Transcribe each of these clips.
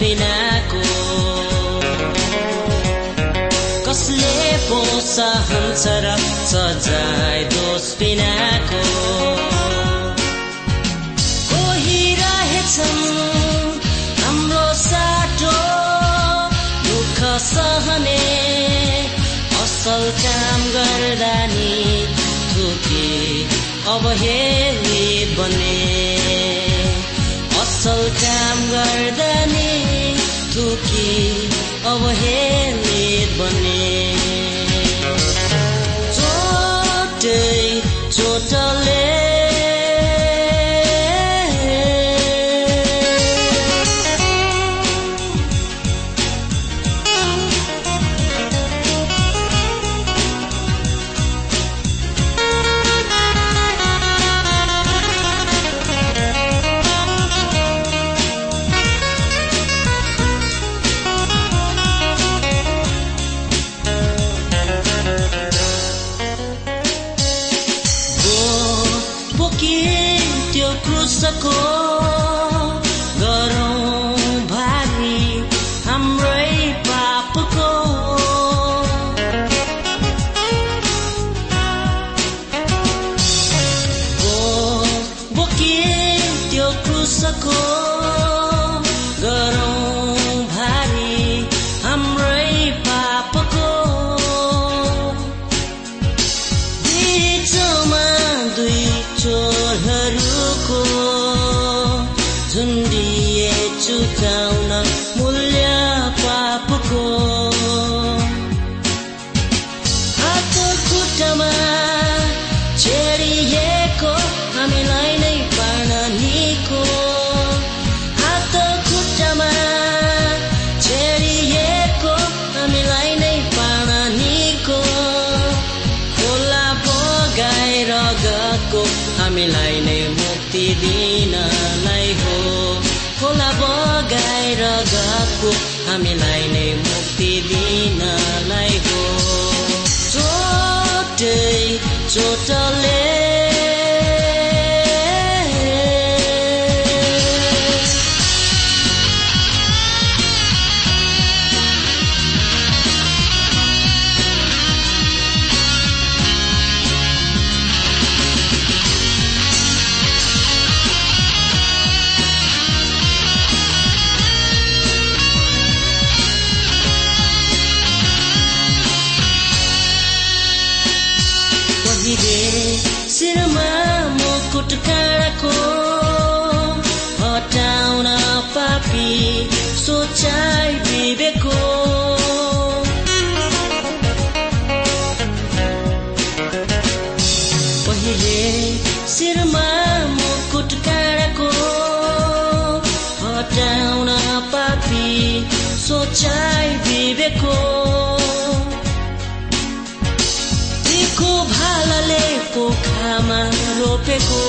बिनाको कसले पो सहन्छ र सजाय दोष बिनाको कोही रहेछन् हाम्रो साटो दुःख सहने असल काम गर्दा नि थुके हेली बने। असल काम गर्दा नि थुकी हेर्ने बने। चोटै चोटले circle हामीलाई नै मुक्ति दिनलाई हो। चोटै चोटले सोचाइ विवेको दिखो भालाले पोखामा रोपेको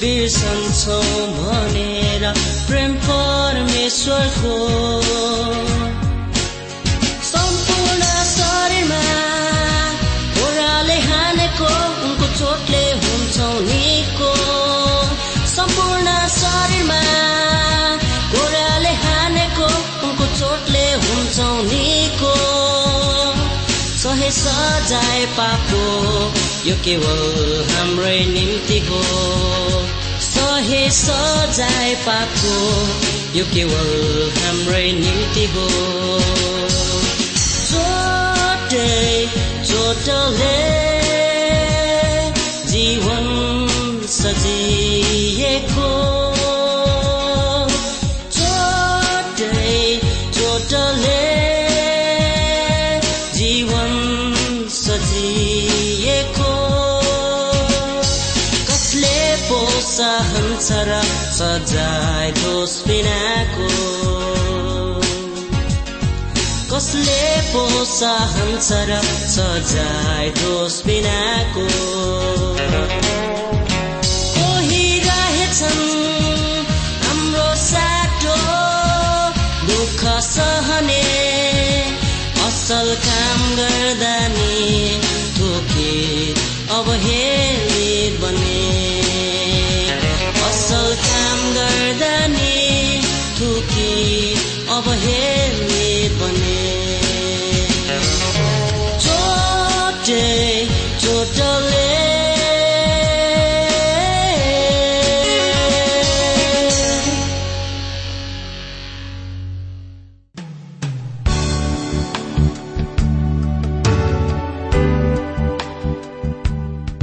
बिर्सन्छौ भनेर प्रेम परमेश्वरको सजाय पापो यो केवल हाम्रै निम्ति हो। सहे सजाय पापो यो केवल हाम्रै निम्ति हो। चोटै चोटले जीवन सजिएको। सजाय दोष बिनाको कसले पो र सजाय दोष बिनाको कोही हाम्रो साटो दुःख सहने असल काम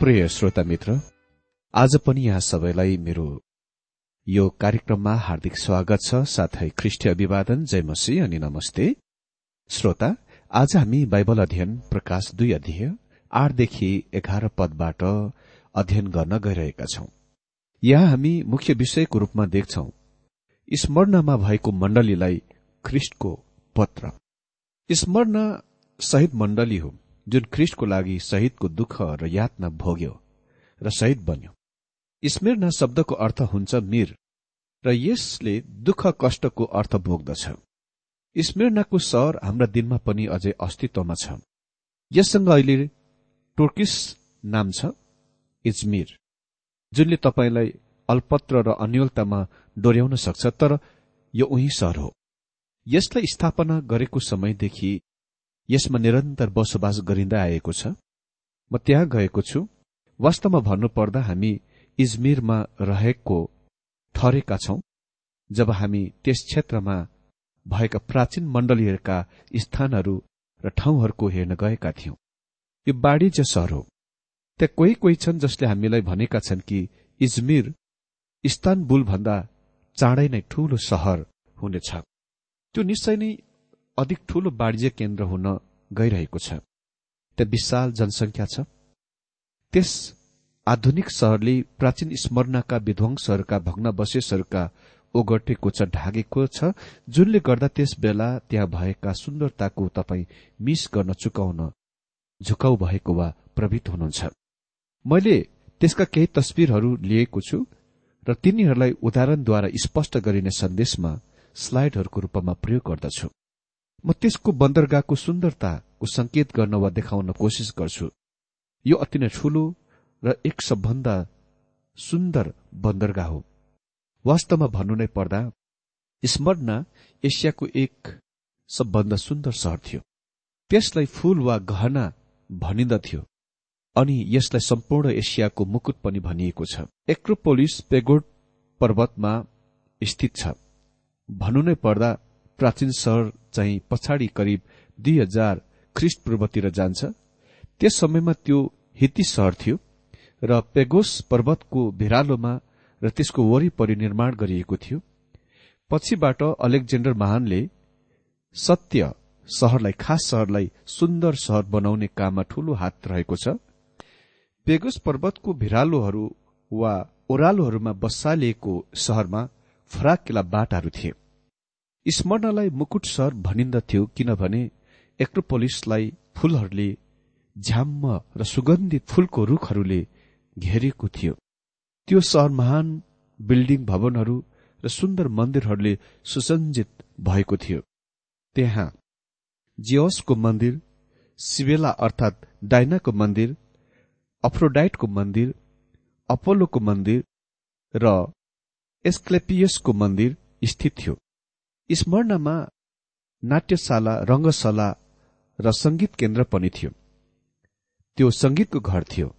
प्रिय श्रोता मित्र आज पनि यहाँ सबैलाई मेरो यो कार्यक्रममा हार्दिक स्वागत छ साथै ख्रिष्ट अभिवादन जय मसी अनि नमस्ते। श्रोता आज हामी बाइबल अध्ययन प्रकाश दुई अध्यय आठदेखि एघार पदबाट अध्ययन गर्न गइरहेका छौं। यहाँ हामी मुख्य विषयको रूपमा देख्छौ स्मरणमा भएको मण्डलीलाई ख्रिष्टको पत्र। स्मरण शहीद मण्डली हो। जुन ख्रिष्टको लागि शहीदको दुःख र यातना भोग्यो र शहीद बन्यो। स्मृर्ण शब्दको अर्थ हुन्छ मिर र यसले दुःख कष्टको अर्थ भोग्दछ। स्मृर्णाको सहर हाम्रा दिनमा पनि अझै अस्तित्वमा छ। यससँग अहिले टोर्किस नाम छ इजमिर जुनले तपाईँलाई अल्पत्र र अन्यलतामा डोर्याउन सक्छ तर यो उही सहर हो। यसलाई स्थापना गरेको समयदेखि यसमा निरन्तर बसोबास गरिँदै आएको छ। म त्यहाँ गएको छु। वास्तवमा भन्नुपर्दा हामी इजमिरमा रहेको ठहरेका छौं जब हामी त्यस क्षेत्रमा भएका प्राचीन मण्डलीहरूका स्थानहरू र ठाउँहरूको हेर्न गएका थियौं। यो वाणिज्य सहर हो। त्यहाँ कोही कोही छन् जसले हामीलाई भनेका छन् कि इजमिर इस्तानबुल भन्दा चाँडै नै ठूलो सहर हुनेछ। त्यो निश्चय नै अधिक ठूलो वाणिज्य केन्द्र हुन गइरहेको छ। त्यहाँ विशाल जनसंख्या छ। त्यस आधुनिक सहरले प्राचीन स्मरणका विध्वंसहरूका भग्नावशेषहरूका ओगटेको छ ढाकेको छ जुनले गर्दा त्यस बेला त्यहाँ भएका सुन्दरताको तपाईँ मिस गर्न चुकाउन झुकाउ भएको वा प्रवृत्त हुनुहुन्छ। मैले त्यसका केही तस्विरहरू लिएको छु र तिनीहरूलाई उदाहरणद्वारा स्पष्ट गरिने सन्देशमा स्लाइडहरूको रूपमा प्रयोग गर्दछु। म त्यसको बन्दरगाहको सुन्दरताको संकेत गर्न वा देखाउन कोसिस गर्छु। यो अति नै ठूलो र एक सबभन्दा सुन्दर बन्दरगाह हो। वास्तवमा भन्नु नै पर्दा स्मरणा एसियाको एक सबभन्दा सुन्दर सहर थियो। त्यसलाई फूल वा गहना भनिन्दथ्यो अनि यसलाई सम्पूर्ण एसियाको मुकुट पनि भनिएको छ। एक्रोपोलिस पेगोड पर्वतमा स्थित छ। भन्नु नै पर्दा प्राचीन सहर चाहिँ पछाडि करिब दुई हजार ख्रिस्ट पूर्वतिर जान्छ। त्यस समयमा त्यो हिती सहर थियो र पेगोस पर्वतको भिरालोमा र त्यसको वरिपरि निर्माण गरिएको थियो। पछिबाट अलेक्जेन्डर महानले सत्य सहरलाई खास सहरलाई सुन्दर सहर बनाउने काममा ठूलो हात रहेको छ। पेगुस पर्वतको भिरालोहरू वा ओह्रालोहरूमा बसालिएको सहरमा फराकिला बाटाहरू थिए। स्मरणलाई मुकुट सहर भनिन्दथ्यो किनभने एक्रोपोलिसलाई फूलहरूले झ्याम्म र सुगन्धित फूलको रूखहरूले घेरेको थियो। त्यो सहर महान बिल्डिङ भवनहरू र सुन्दर मन्दिरहरूले सुसञ्जित भएको थियो। त्यहाँ जियोसको मन्दिर सिबेला अर्थात डाइनाको मन्दिर अफ्रोडाइटको मन्दिर अपोलोको मन्दिर र एस्क्लेपियसको मन्दिर स्थित थियो। स्मरणमा नाट्यशाला रंगशाला र संगीत केन्द्र पनि थियो। त्यो संगीतको घर थियो।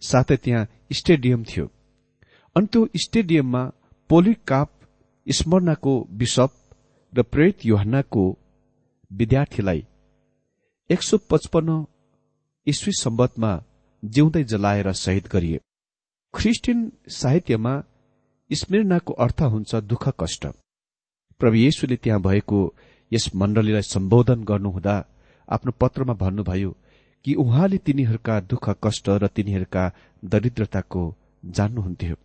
साथै त्यहाँ स्टेडियम थियो। अनि त्यो स्टेडियममा पोलिकाप स्मरणको बिशप र प्रेरित योहन्नाको विद्यार्थीलाई एक सौ पचपन्न इस्वी सम्बतमा जिउँदै जलाएर शहीद गरिए। ख्रिस्टियन साहित्यमा स्मृणाको अर्थ हुन्छ दुःख कष्ट। प्रभु येशुले त्यहाँ भएको यस मण्डलीलाई सम्बोधन गर्नुहुँदा आफ्नो पत्रमा भन्नुभयो कि उहाँले तिनीहरूका दुःख कष्ट र तिनीहरूका दरिद्रताको जान्नुहुन्थ्यो।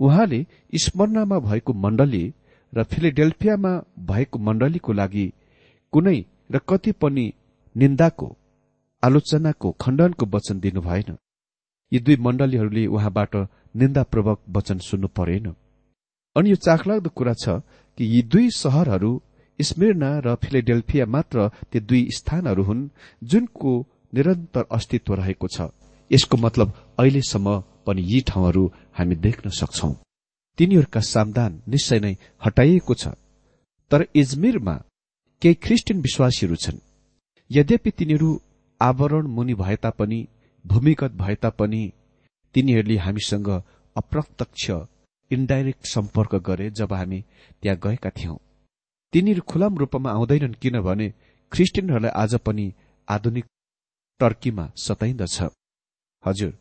उहाँले स्मरणमा भएको मण्डली र फिलिडेल्फियामा भएको मण्डलीको लागि कुनै र कति पनि निन्दाको आलोचनाको खण्डनको वचन दिनु भएन। यी दुई मण्डलीहरूले उहाँबाट निन्दापूर्वक वचन सुन्नु परेन। अनि यो चाखलाग्दो कुरा छ कि यी दुई सहरहरू स्मिर्ना र फिलेडेल्फिया मात्र ती दुई स्थानहरू हुन् जुनको निरन्तर अस्तित्व रहेको छ। यसको मतलब अहिलेसम्म पनि यी ठाउँहरू हामी देख्न सक्छौ। तिनीहरूका सामदान निश्चय नै हटाइएको छ। तर इजमिरमा केही ख्रिस्टियन विश्वासीहरू छन्। यद्यपि तिनीहरू आवरण मुनि भए तापनि भूमिगत भए तापनि तिनीहरूले हामीसँग अप्रत्यक्ष इन्डाइरेक्ट सम्पर्क गरे जब हामी त्यहाँ गएका थियौं। तिनीहरू खुलाम रूपमा आउँदैनन् किनभने ख्रिस्टियनहरूलाई आज पनि आधुनिक टर्कीमा सताइन्दछ। हजुर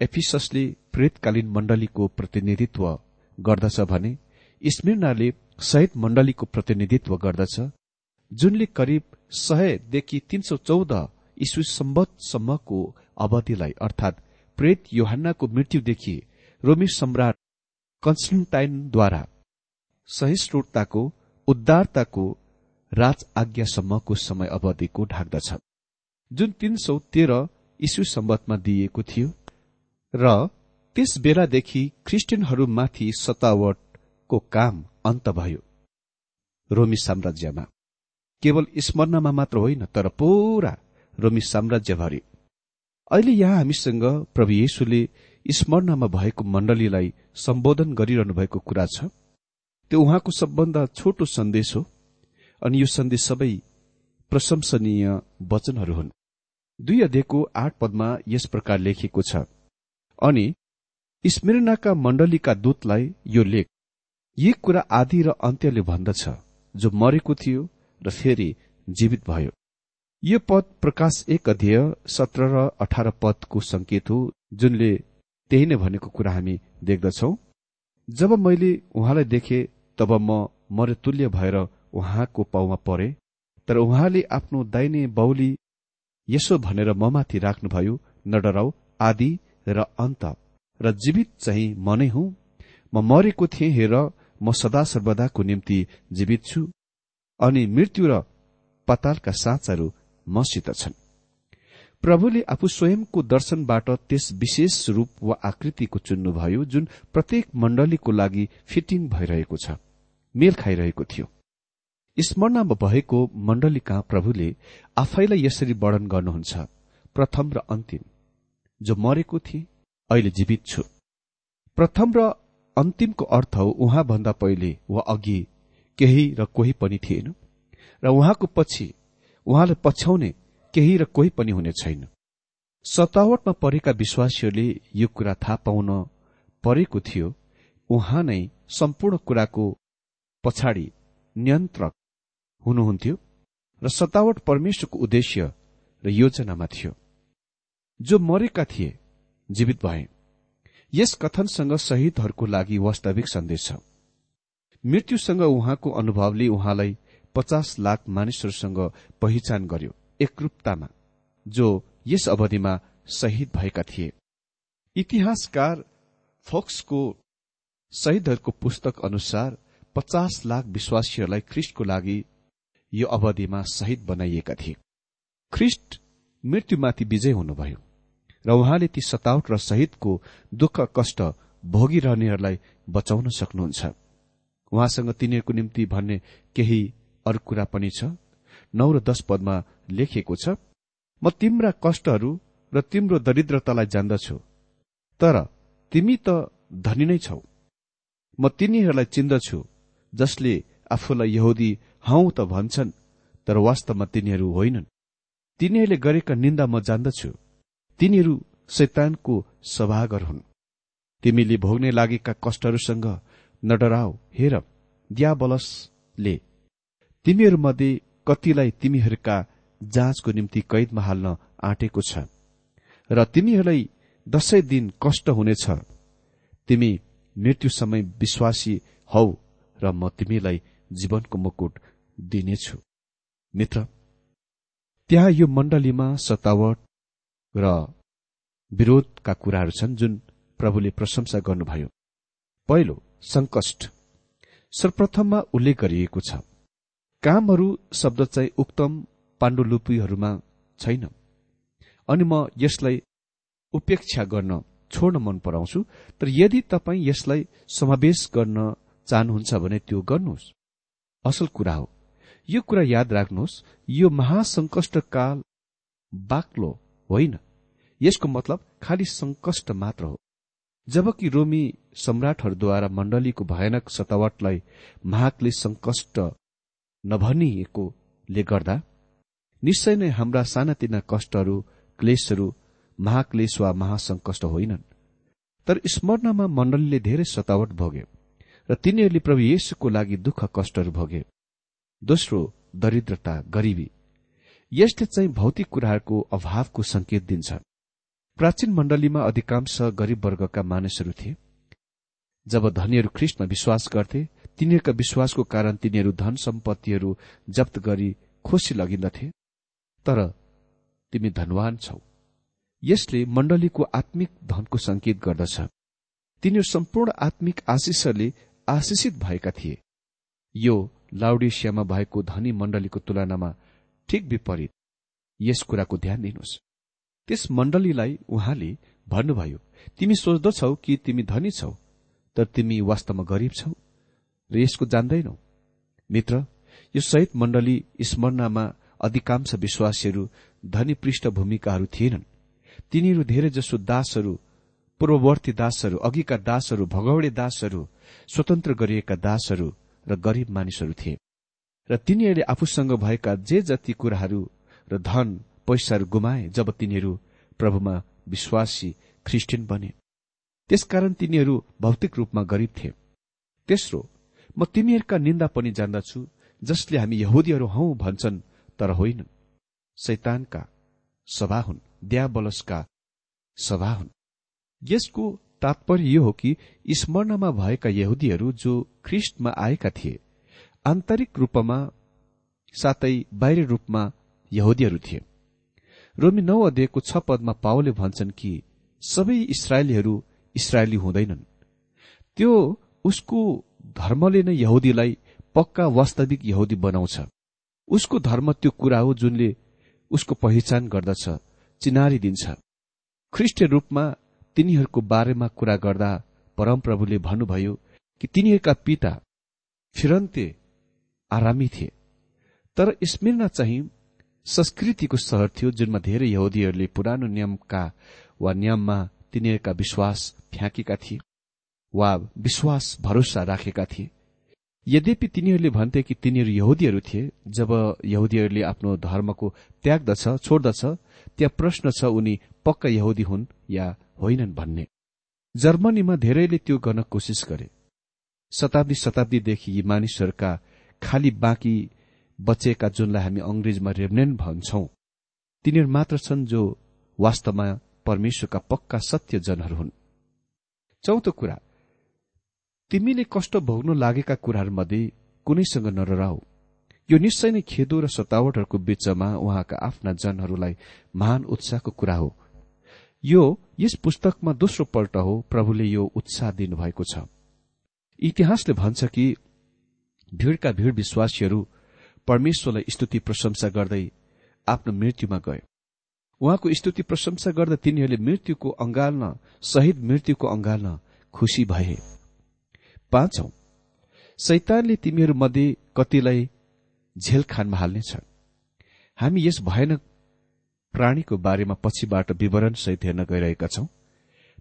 एफिससले प्रेतकालीन मण्डलीको प्रतिनिधित्व गर्दछ भने स्मिर्नाले सहित मण्डलीको प्रतिनिधित्व गर्दछ जुनले करिब सयदेखि तीन सौ चौध इस्वी सम्बतसम्मको अवधिलाई अर्थात प्रेत योहान्नाको मृत्युदेखि रोमी सम्राट कन्स्टन्टाइनद्वारा सहिष्णुताको उद्धारताको राज आज्ञासम्मको समय अवधिको ढाक्दछ जुन तीन सौ तेह्र इस्वी सम्बतमा दिइएको थियो र त्यस बेलादेखि ख्रिस्टियनहरूमाथि सतावटको काम अन्त भयो रोमी साम्राज्यमा। केवल स्मरणमा मात्र होइन तर पूरा रोमी साम्राज्यभरि। अहिले यहाँ हामीसँग प्रभु येशुले स्मरणमा भएको मण्डलीलाई सम्बोधन गरिरहनु भएको कुरा छ। त्यो उहाँको सबभन्दा छोटो सन्देश हो अनि यो सन्देश सबै प्रशंसनीय वचनहरू हुन्। दुई अध्ययको आठ पदमा यस प्रकार लेखिएको छ अनि स्मृणाका मण्डलीका दूतलाई यो लेख। यी कुरा आदि र अन्त्यले भन्दछ जो मरेको थियो र फेरि जीवित भयो। यो पद प्रकाश एक अध्यय सत्र र अठार पदको संकेत हो जुनले त्यही नै भनेको कुरा हामी देख्दछौ। जब मैले उहाँलाई देखे तब म मरेतुल्य भएर उहाँको पाउमा परे। तर उहाँले आफ्नो दाइने बाउली यसो भनेर ममाथि राख्नुभयो न डराउ आदि र अन्त र जीवित चाहिँ म नै हुँ। म मरेको थिएँ हेर म सदा सर्वदाको निम्ति जीवित छु। अनि मृत्यु र पतालका साँचहरू मसित छन्। प्रभुले आफू स्वयंको दर्शनबाट त्यस विशेष रूप वा आकृतिको चुन्नुभयो जुन प्रत्येक मण्डलीको लागि फिटिङ भइरहेको छ मेल खाइरहेको थियो। स्मरणमा भएको मण्डली कहाँ प्रभुले आफैलाई यसरी वर्णन गर्नुहुन्छ प्रथम र अन्तिम। जो मरेको थिए अहिले जीवित छु। प्रथम र अन्तिमको अर्थ हो उहाँभन्दा पहिले वा अघि केही र कोही पनि थिएन र उहाँको पछि उहाँलाई पछ्याउने केही र कोही पनि हुने छैन। सतावटमा परेका विश्वासीहरूले यो कुरा थाहा पाउन परेको थियो। उहाँ नै सम्पूर्ण कुराको पछाडि नियन्त्रक हुनुहुन्थ्यो र सतावट परमेश्वरको उद्देश्य र योजनामा थियो। जो मरेका थिए जीवित भए। यस कथनसँग शहीदहरूको लागि वास्तविक सन्देश छ। मृत्युसँग उहाँको अनुभवले उहाँलाई पचास लाख मानिसहरूसँग पहिचान गर्यो। एकरूपतामा जो यस अवधिमा शहीद भएका थिए। इतिहासकार फोक्सको शहीदहरूको पुस्तक अनुसार पचास लाख विश्वासीहरूलाई ख्रिष्टको लागि यो अवधिमा शहीद बनाइएका थिए। ख्रिष्ट मृत्युमाथि विजय हुनुभयो र उहाँले ती सतावट र शहीदको दुःख कष्ट भोगिरहनेहरूलाई बचाउन सक्नुहुन्छ। उहाँसँग तिनीहरूको निम्ति भन्ने केही अरू कुरा पनि छ। नौ र दश पदमा लेखिएको छ म तिम्रा कष्टहरू र तिम्रो दरिद्रतालाई जान्दछु तर तिमी त धनी नै छौ। म तिनीहरूलाई चिन्दछु जसले आफूलाई यहुदी हौ त भन्छन् तर वास्तवमा तिनीहरू होइनन्। तिनीहरूले गरेका निन्दा म जान्दछु। तिनीहरू शैतानको सभागर हुन्। तिमीले भोग्ने लागेका कष्टहरूसँग नडराओ हेर दियाबलसले। तिमीहरूमध्ये कतिलाई तिमीहरूका जाँचको निम्ति कैदमा हाल्न आँटेको छ। र तिमीहरूलाई दसैँ दिन कष्ट हुनेछ। तिमी मृत्यु समय विश्वासी हौ र म तिमीलाई जीवनको मुकुट दिनेछु। मित्र त्यहाँ यो मण्डलीमा सतावट र विरोधका कुराहरू छन् जुन प्रभुले प्रशंसा गर्नुभयो। पहिलो संकष्ट सर्वप्रथममा उल्लेख गरिएको छ। कामहरू शब्द चाहिँ उक्तम पाण्डुलिपिहरूमा छैन। अनि म यसलाई उपेक्षा गर्न छोड्न मन पराउँछु तर यदि तपाईँ यसलाई समावेश गर्न चाहनुहुन्छ भने त्यो गर्नुहोस्। असल कुरा हो। यो कुरा याद राख्नुहोस् यो महासंकष्टकाल बाक्लो होइन। यसको मतलब खालि संकष्ट मात्र हो। जबकि रोमी सम्राटहरूद्वारा मण्डलीको भयानक सतावटलाई महाकले संकष्ट नभनिएकोले गर्दा निश्चय नै हाम्रा सानातिना कष्टहरू क्लेशहरू महाक्लेश वा महासंकष्ट होइनन्। तर स्मरणमा मण्डलीले धेरै सतावट भोगे र तिनीहरूले प्रभु येशुको लागि दुःख कष्टहरू भोगे। दोस्रो दरिद्रता गरिबी। यसले चाहिँ भौतिक कुराहरूको अभावको संकेत दिन्छ। प्राचीन मण्डलीमा अधिकांश गरीब वर्गका मानिसहरू थिए। जब धनीहरू ख्रिस्टमा विश्वास गर्थे तिनीहरूका विश्वासको कारण तिनीहरू धन सम्पत्तिहरू जप्त गरी खुसी लगिन्दथे। तर तिमी धनवान छौ। यसले मण्डलीको आत्मिक धनको संकेत गर्दछ। तिनीहरू सम्पूर्ण आत्मिक आशिषहरूले आशिषित भएका थिए। यो लाउडेसियामा भएको धनी मण्डलीको तुलनामा ठिक विपरीत। यस कुराको ध्यान दिनुहोस्। त्यस मण्डलीलाई उहाँले भन्नुभयो तिमी सोच्दछौ कि तिमी धनी छौ तर तिमी वास्तवमा गरिब छौ र यसको जान्दैनौ। मित्र यो सहित मण्डली स्मरणमा अधिकांश विश्वासीहरू धनी पृष्ठभूमिकाहरू थिएनन्। तिनीहरू धेरैजसो दासहरू पूर्ववर्ती दासहरू अघिका दासहरू भगौडे दासहरू स्वतन्त्र गरिएका दासहरू र गरीब मानिसहरू थिए। र तिनीहरूले आफूसँग भएका जे जति कुराहरू र धन पैसाहरू गुमाए जब तिनीहरू प्रभुमा विश्वासी ख्रिस्टियन बने। त्यसकारण तिनीहरू भौतिक रूपमा गरिब थिए। तेस्रो म तिमीहरूका निन्दा पनि जान्दछु जसले हामी यहुदीहरू हौ भन्छन् तर होइनन् शैतानका सभा हुन् द्याबलसका सभा हुन् यसको तात्पर्य यो हो कि स्मरणमा भएका यहुदीहरू जो ख्रिस्टमा आएका थिए आन्तरिक रूपमा साथै बाहिर रूपमा यहुदीहरू थिए। रोमी नौ अध्ययको छ पदमा पाओले भन्छन् कि सबै इसरायलीहरू इसरायली हुँदैनन्। त्यो उसको धर्मले नै यहुदीलाई पक्का वास्तविक यहुदी बनाउँछ। उसको धर्म त्यो कुरा हो जुनले उसको पहिचान गर्दछ चिनारी दिन्छ। ख्रिष्ट रूपमा तिनीहरूको बारेमा कुरा गर्दा परमप्रभुले भन्नुभयो कि तिनीहरूका पिता फिरन्ते आरामी थिए। तर स्मिर्ना चाहिँ संस्कृतिको सहर थियो जुनमा धेरै यहुदीहरूले पुरानो नियमका वा नियममा तिनीहरूका विश्वास फ्याँकेका थिए वा विश्वास भरोसा राखेका थिए। यद्यपि तिनीहरूले भन्थे कि तिनीहरू यहुदीहरू थिए जब यहुदीहरूले आफ्नो धर्मको त्याग्दछ छोड्दछ त्यहाँ प्रश्न छ उनी पक्का यहुदी हुन् या होइनन् भन्ने। जर्मनीमा धेरैले त्यो गर्न कोसिस गरे। शताब्दी शताब्दीदेखि यी मानिसहरूका खाली बाँकी बचेका जुनलाई हामी अंग्रेजमा रेभनेन भन्छौं तिनीहरू मात्र छन् जो वास्तवमा परमेश्वरका पक्का सत्य जनहरू हुन्। चौथो कुरा तिमीले कष्ट भोग्न लागेका कुराहरूमध्ये कुनैसँग नरराउ यो निश्चय नै खेदो र सतावटहरूको बीचमा उहाँका आफ्ना जनहरूलाई महान उत्साहको कुरा हो। यो यस पुस्तकमा दोस्रो पल्ट हो प्रभुले यो उत्साह दिनुभएको छ। इतिहासले भन्छ कि भीड़का भीड़ विश्वासीहरू परमेश्वरलाई स्तुति प्रशंसा गर्दै आफ्नो मृत्युमा गए। उहाँको स्तुति प्रशंसा गर्दा तिनीहरूले मृत्युको अंगाल्न शहीद मृत्युको अंगाल्न खुशी भए। पाँचौं शैतानले तिमीहरूमध्ये कतिलाई झेलखानमा हाल्नेछ हामी यस भयानक प्राणीको बारेमा पछिबाट विवरणसहित हेर्न गइरहेका छौं।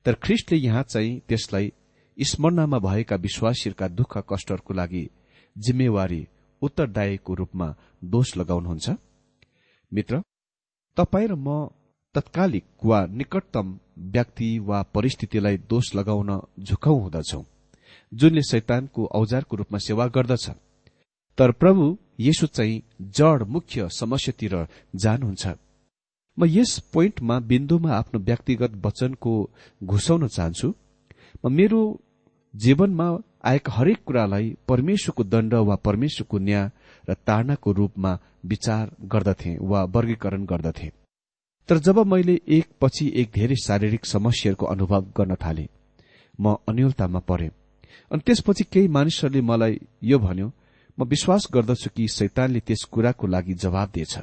तर ख्रिस्टले यहाँ चाहिँ त्यसलाई स्मरणमा भएका विश्वासीहरूका दुःख कष्टहरूको लागि जिम्मेवारी उत्तरदायीको रूपमा दोष लगाउनुहुन्छ। मित्र तपाईँ र म तत्कालिक वा निकटतम व्यक्ति वा परिस्थितिलाई दोष लगाउन झुकाउ हुँदछौ। जुनले शैतानको औजारको रूपमा सेवा गर्दछ। तर प्रभु यसो चाहिँ जड मुख्य समस्यातिर जानुहुन्छ। म यस पोइन्टमा बिन्दुमा आफ्नो व्यक्तिगत वचनको घुसाउन चाहन्छु। म मेरो जीवनमा आएका हरेक कुरालाई परमेश्वरको दण्ड वा परमेश्वरको न्याय र ताड़नाको रूपमा विचार गर्दथे वा वर्गीकरण गर्दथे। तर जब मैले एक पछि एक धेरै शारीरिक समस्याहरूको अनुभव गर्न थाले म अन्यलतामा परे। अनि त्यसपछि केही मानिसहरूले मलाई यो भन्यो म विश्वास गर्दछु कि शैतानले त्यस कुराको लागि जवाब दिएछ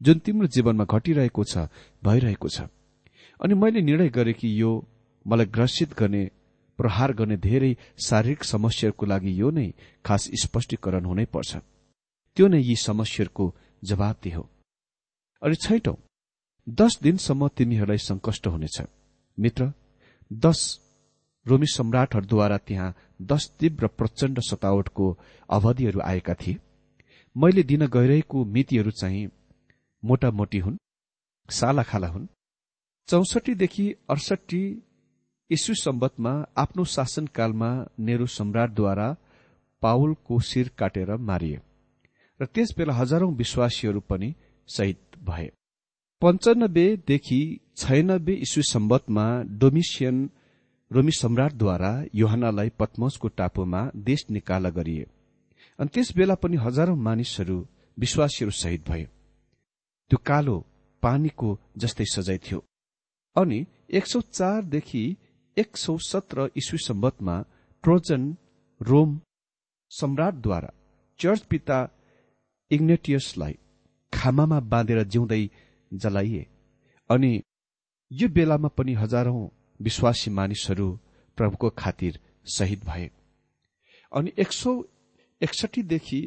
जुन तिम्रो जीवनमा घटिरहेको छ भइरहेको छ। अनि मैले निर्णय गरे कि यो मलाई ग्रसित गर्ने प्रहार गर्ने धेरै शारीरिक समस्याहरूको लागि यो नै खास स्पष्टीकरण हुनै पर्छ। त्यो नै यी समस्याहरूको जवाब दियो अनि छैटौं दश दिनसम्म तिमीहरूलाई संकष्ट हुनेछ। मित्र दश रोमी सम्राटहरूद्वारा त्यहाँ दश तीव्र प्रचण्ड सतावटको अवधिहरू आएका थिए। मैले दिन गइरहेको मितिहरू चाहिँ मोटामोटी हुन् सालाखाला हुन्। चौसठीदेखि अडसठी इस्वी सम्बतमा आफ्नो शासनकालमा नेहरू सम्राटद्वारा पावलको शिर काटेर मारिए र त्यसबेला हजारौं विश्वासीहरू पनि शहीद भए। पञ्चानब्बेदेखि छयानब्बे इस्वी सम्बतमा डोमिसियन रोमी सम्राटद्वारा योहानालाई पद्मसको टापुमा देश निकाला गरिए। अनि त्यस बेला पनि हजारौं मानिसहरू विश्वासीहरू शहीद भए। त्यो कालो पानीको जस्तै सजाय थियो। अनि एक सौ चारदेखि एक सौ सत्र इस्वी सम्बतमा ट्रोजन रोम सम्राटद्वारा चर्च पिता इग्नेटियसलाई खामामा बाँधेर जिउँदै जलाइए। अनि यो बेलामा पनि हजारौं विश्वासी मानिसहरू प्रभुको खातिर शहीद भए। अनि एक सौ एकसठीदेखि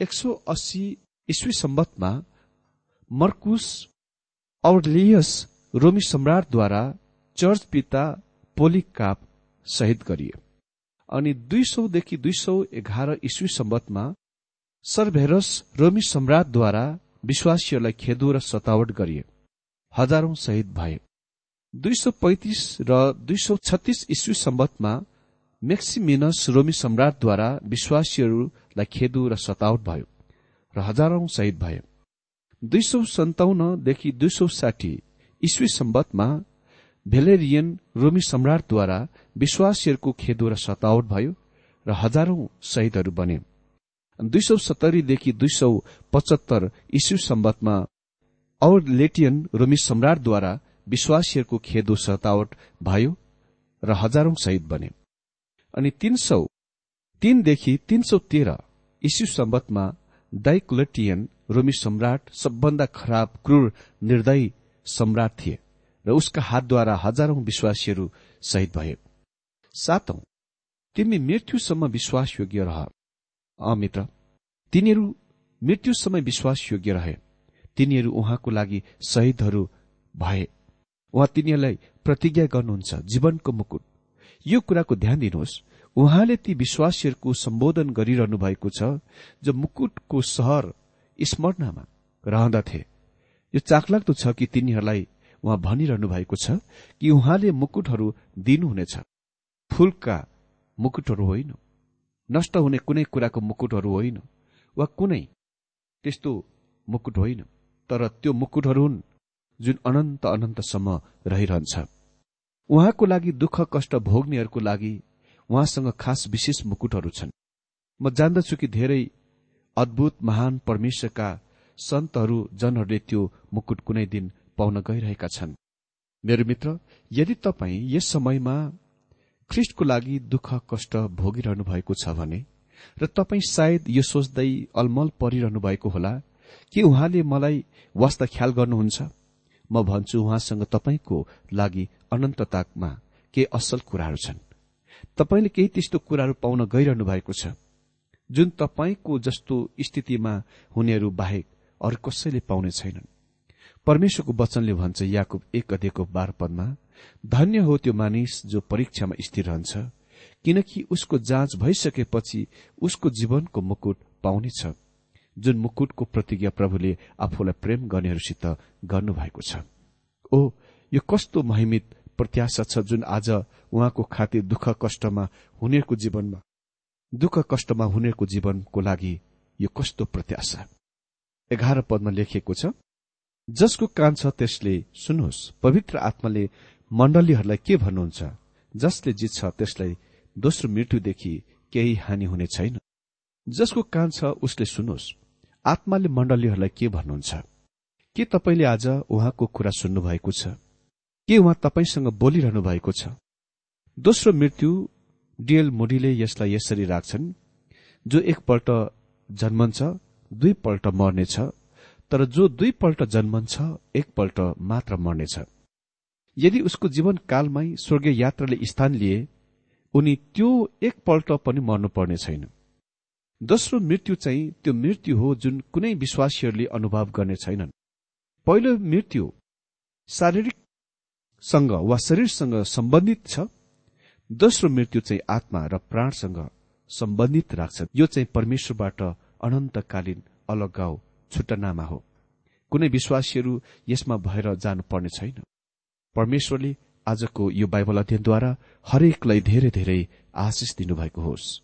एक सौ अस्सी इस्वी सम्बतमा मर्कुस औरलियस रोमी सम्राटद्वारा चर्च पिता पोलिकाप शहीद गरिए। अनि दुई सौदेखि दुई सौ एघार इस्वी सम्बतमा सर्भेरस रोमी सम्राटद्वारा विश्वासीहरूलाई खेदो र सतावट गरिए। हजारौं शहीद भए। दुई सौ पैंतिस र दुई सौ छत्तीस इस्वी सम्बतमा मेक्सिमिनस रोमी सम्राटद्वारा विश्वासीहरूलाई खेदो र सतावट भयो र हजारौं शहीद भए दुई सौ सन्ताउन्नदेखि दुई सौ साठी इस्वी सम्बतमा भेलेरियन रोमी सम्राटद्वारा विश्वासीहरूको खेदो र सतावट भयो र हजारौं शहीदहरू बने। दुई सौ सत्तरीदेखि दुई सौ पचहत्तर इस्यु सम्बतमा और लेटियन रोमी सम्राटद्वारा विश्वासीहरूको खेदो सतावट भयो र हजारौं शहीद बने। अनि तीन सौ तीनदेखि तीन सौ तेह्र इस्यु सम्बतमा डाइक्लेटियन रोमी सम्राट सबभन्दा खराब क्रूर निर्दयी सम्राट थिए र उसका हातद्वारा हजारौं विश्वासीहरू शहीद भए। सातौं तिमी मृत्युसम्म विश्वासयोग्य रह। अमित्र तिनीहरू मृत्युसम्म विश्वासयोग्य रहे। तिनीहरू उहाँको लागि शहीदहरू भए। उहाँ तिनीहरूलाई प्रतिज्ञा गर्नुहुन्छ जीवनको मुकुट। यो कुराको ध्यान दिनुहोस्। उहाँले ती विश्वासीहरूको सम्बोधन गरिरहनु भएको छ जो मुकुटको सहर स्मरणमा रहँदथे। यो चाखलाग्दो छ कि तिनीहरूलाई उहाँ भनिरहनु भएको छ कि उहाँले मुकुटहरू दिनुहुनेछ। फूलका मुकुटहरू होइन। नष्ट हुने कुनै कुराको मुकुटहरू होइन। वा कुनै त्यस्तो मुकुट होइन। तर त्यो मुकुटहरू हुन्। जुन अनन्त अनन्तसम्म रहिरहन्छ। उहाँको लागि दुःख कष्ट भोग्नेहरूको लागि उहाँसँग खास विशेष मुकुटहरू छन्। म जान्दछु कि धेरै अद्भुत महान परमेश्वरका सन्तहरू जनहरूले त्यो मुकुट कुनै दिन पाउन गइरहेका छन्। मेरो मित्र यदि तपाईँ यस समयमा ख्रिस्टको लागि दुःख कष्ट भोगिरहनु भएको छ भने र तपाईँ सायद यो सोच्दै अलमल परिरहनु भएको होला कि उहाँले मलाई वास्ता ख्याल गर्नुहुन्छ? म भन्छु उहाँसँग तपाईँको लागि अनन्ततामा के असल कुराहरू छन्। तपाईँले केही त्यस्तो कुराहरू पाउन गइरहनु भएको छ। जुन तपाईँको जस्तो स्थितिमा हुनेहरू बाहेक अरू कसैले पाउने छैनन्। परमेश्वरको वचनले भन्छ याकुब एक अध्ययको बाह्र पदमा धन्य हो त्यो मानिस जो परीक्षामा स्थिर रहन्छ किनकि उसको जाँच भइसकेपछि उसको जीवनको मुकुट पाउनेछ। जुन मुकुटको प्रतिज्ञा प्रभुले आफूलाई प्रेम गर्नेहरूसित गर्नुभएको छ। ओ यो कस्तो महिमित प्रत्याशा छ जुन आज उहाँको खातिर दुःख कष्टमा हुनेहरूको जीवनमा दुःख कष्टमा हुनेहरूको जीवनको लागि यो कस्तो प्रत्याशा? एघार पदमा लेखिएको छ जसको कान छ त्यसले सुन्नुहोस् पवित्र आत्माले मण्डलीहरूलाई के भन्नुहुन्छ? जसले जित्छ त्यसलाई दोस्रो मृत्युदेखि केही हानि हुने छैन। जसको कान छ उसले सुन्नुहोस् आत्माले मण्डलीहरूलाई के भन्नुहुन्छ? के तपाईँले आज उहाँको कुरा सुन्नुभएको छ? के उहाँ तपाईँसँग बोलिरहनु भएको छ? दोस्रो मृत्यु डिएल मोडीले यसलाई यसरी राख्छन् जो एकपल्ट जन्मन्छ दुईपल्ट मर्नेछ तर जो दुईपल्ट जन्मन्छ एकपल्ट मात्र मर्नेछ। यदि उसको जीवनकालमै स्वर्गीय यात्राले स्थान लिए उनी त्यो एकपल्ट पनि मर्नुपर्ने छैन। दोस्रो मृत्यु चाहिँ त्यो मृत्यु हो जुन कुनै विश्वासीहरूले अनुभव गर्ने छैनन्। पहिलो मृत्यु शारीरिकसँग वा शरीरसँग सम्बन्धित छ। दोस्रो मृत्यु चाहिँ आत्मा र प्राणसँग सम्बन्धित राख्छ। यो चाहिँ परमेश्वरबाट अनन्तकालीन अलगाउ छुट्टनामा हो। कुनै विश्वासीहरू यसमा भएर जानुपर्ने छैन। परमेश्वरले आजको यो बाइबल अध्ययनद्वारा हरेकलाई धेरै धेरै आशिष दिनुभएको होस्।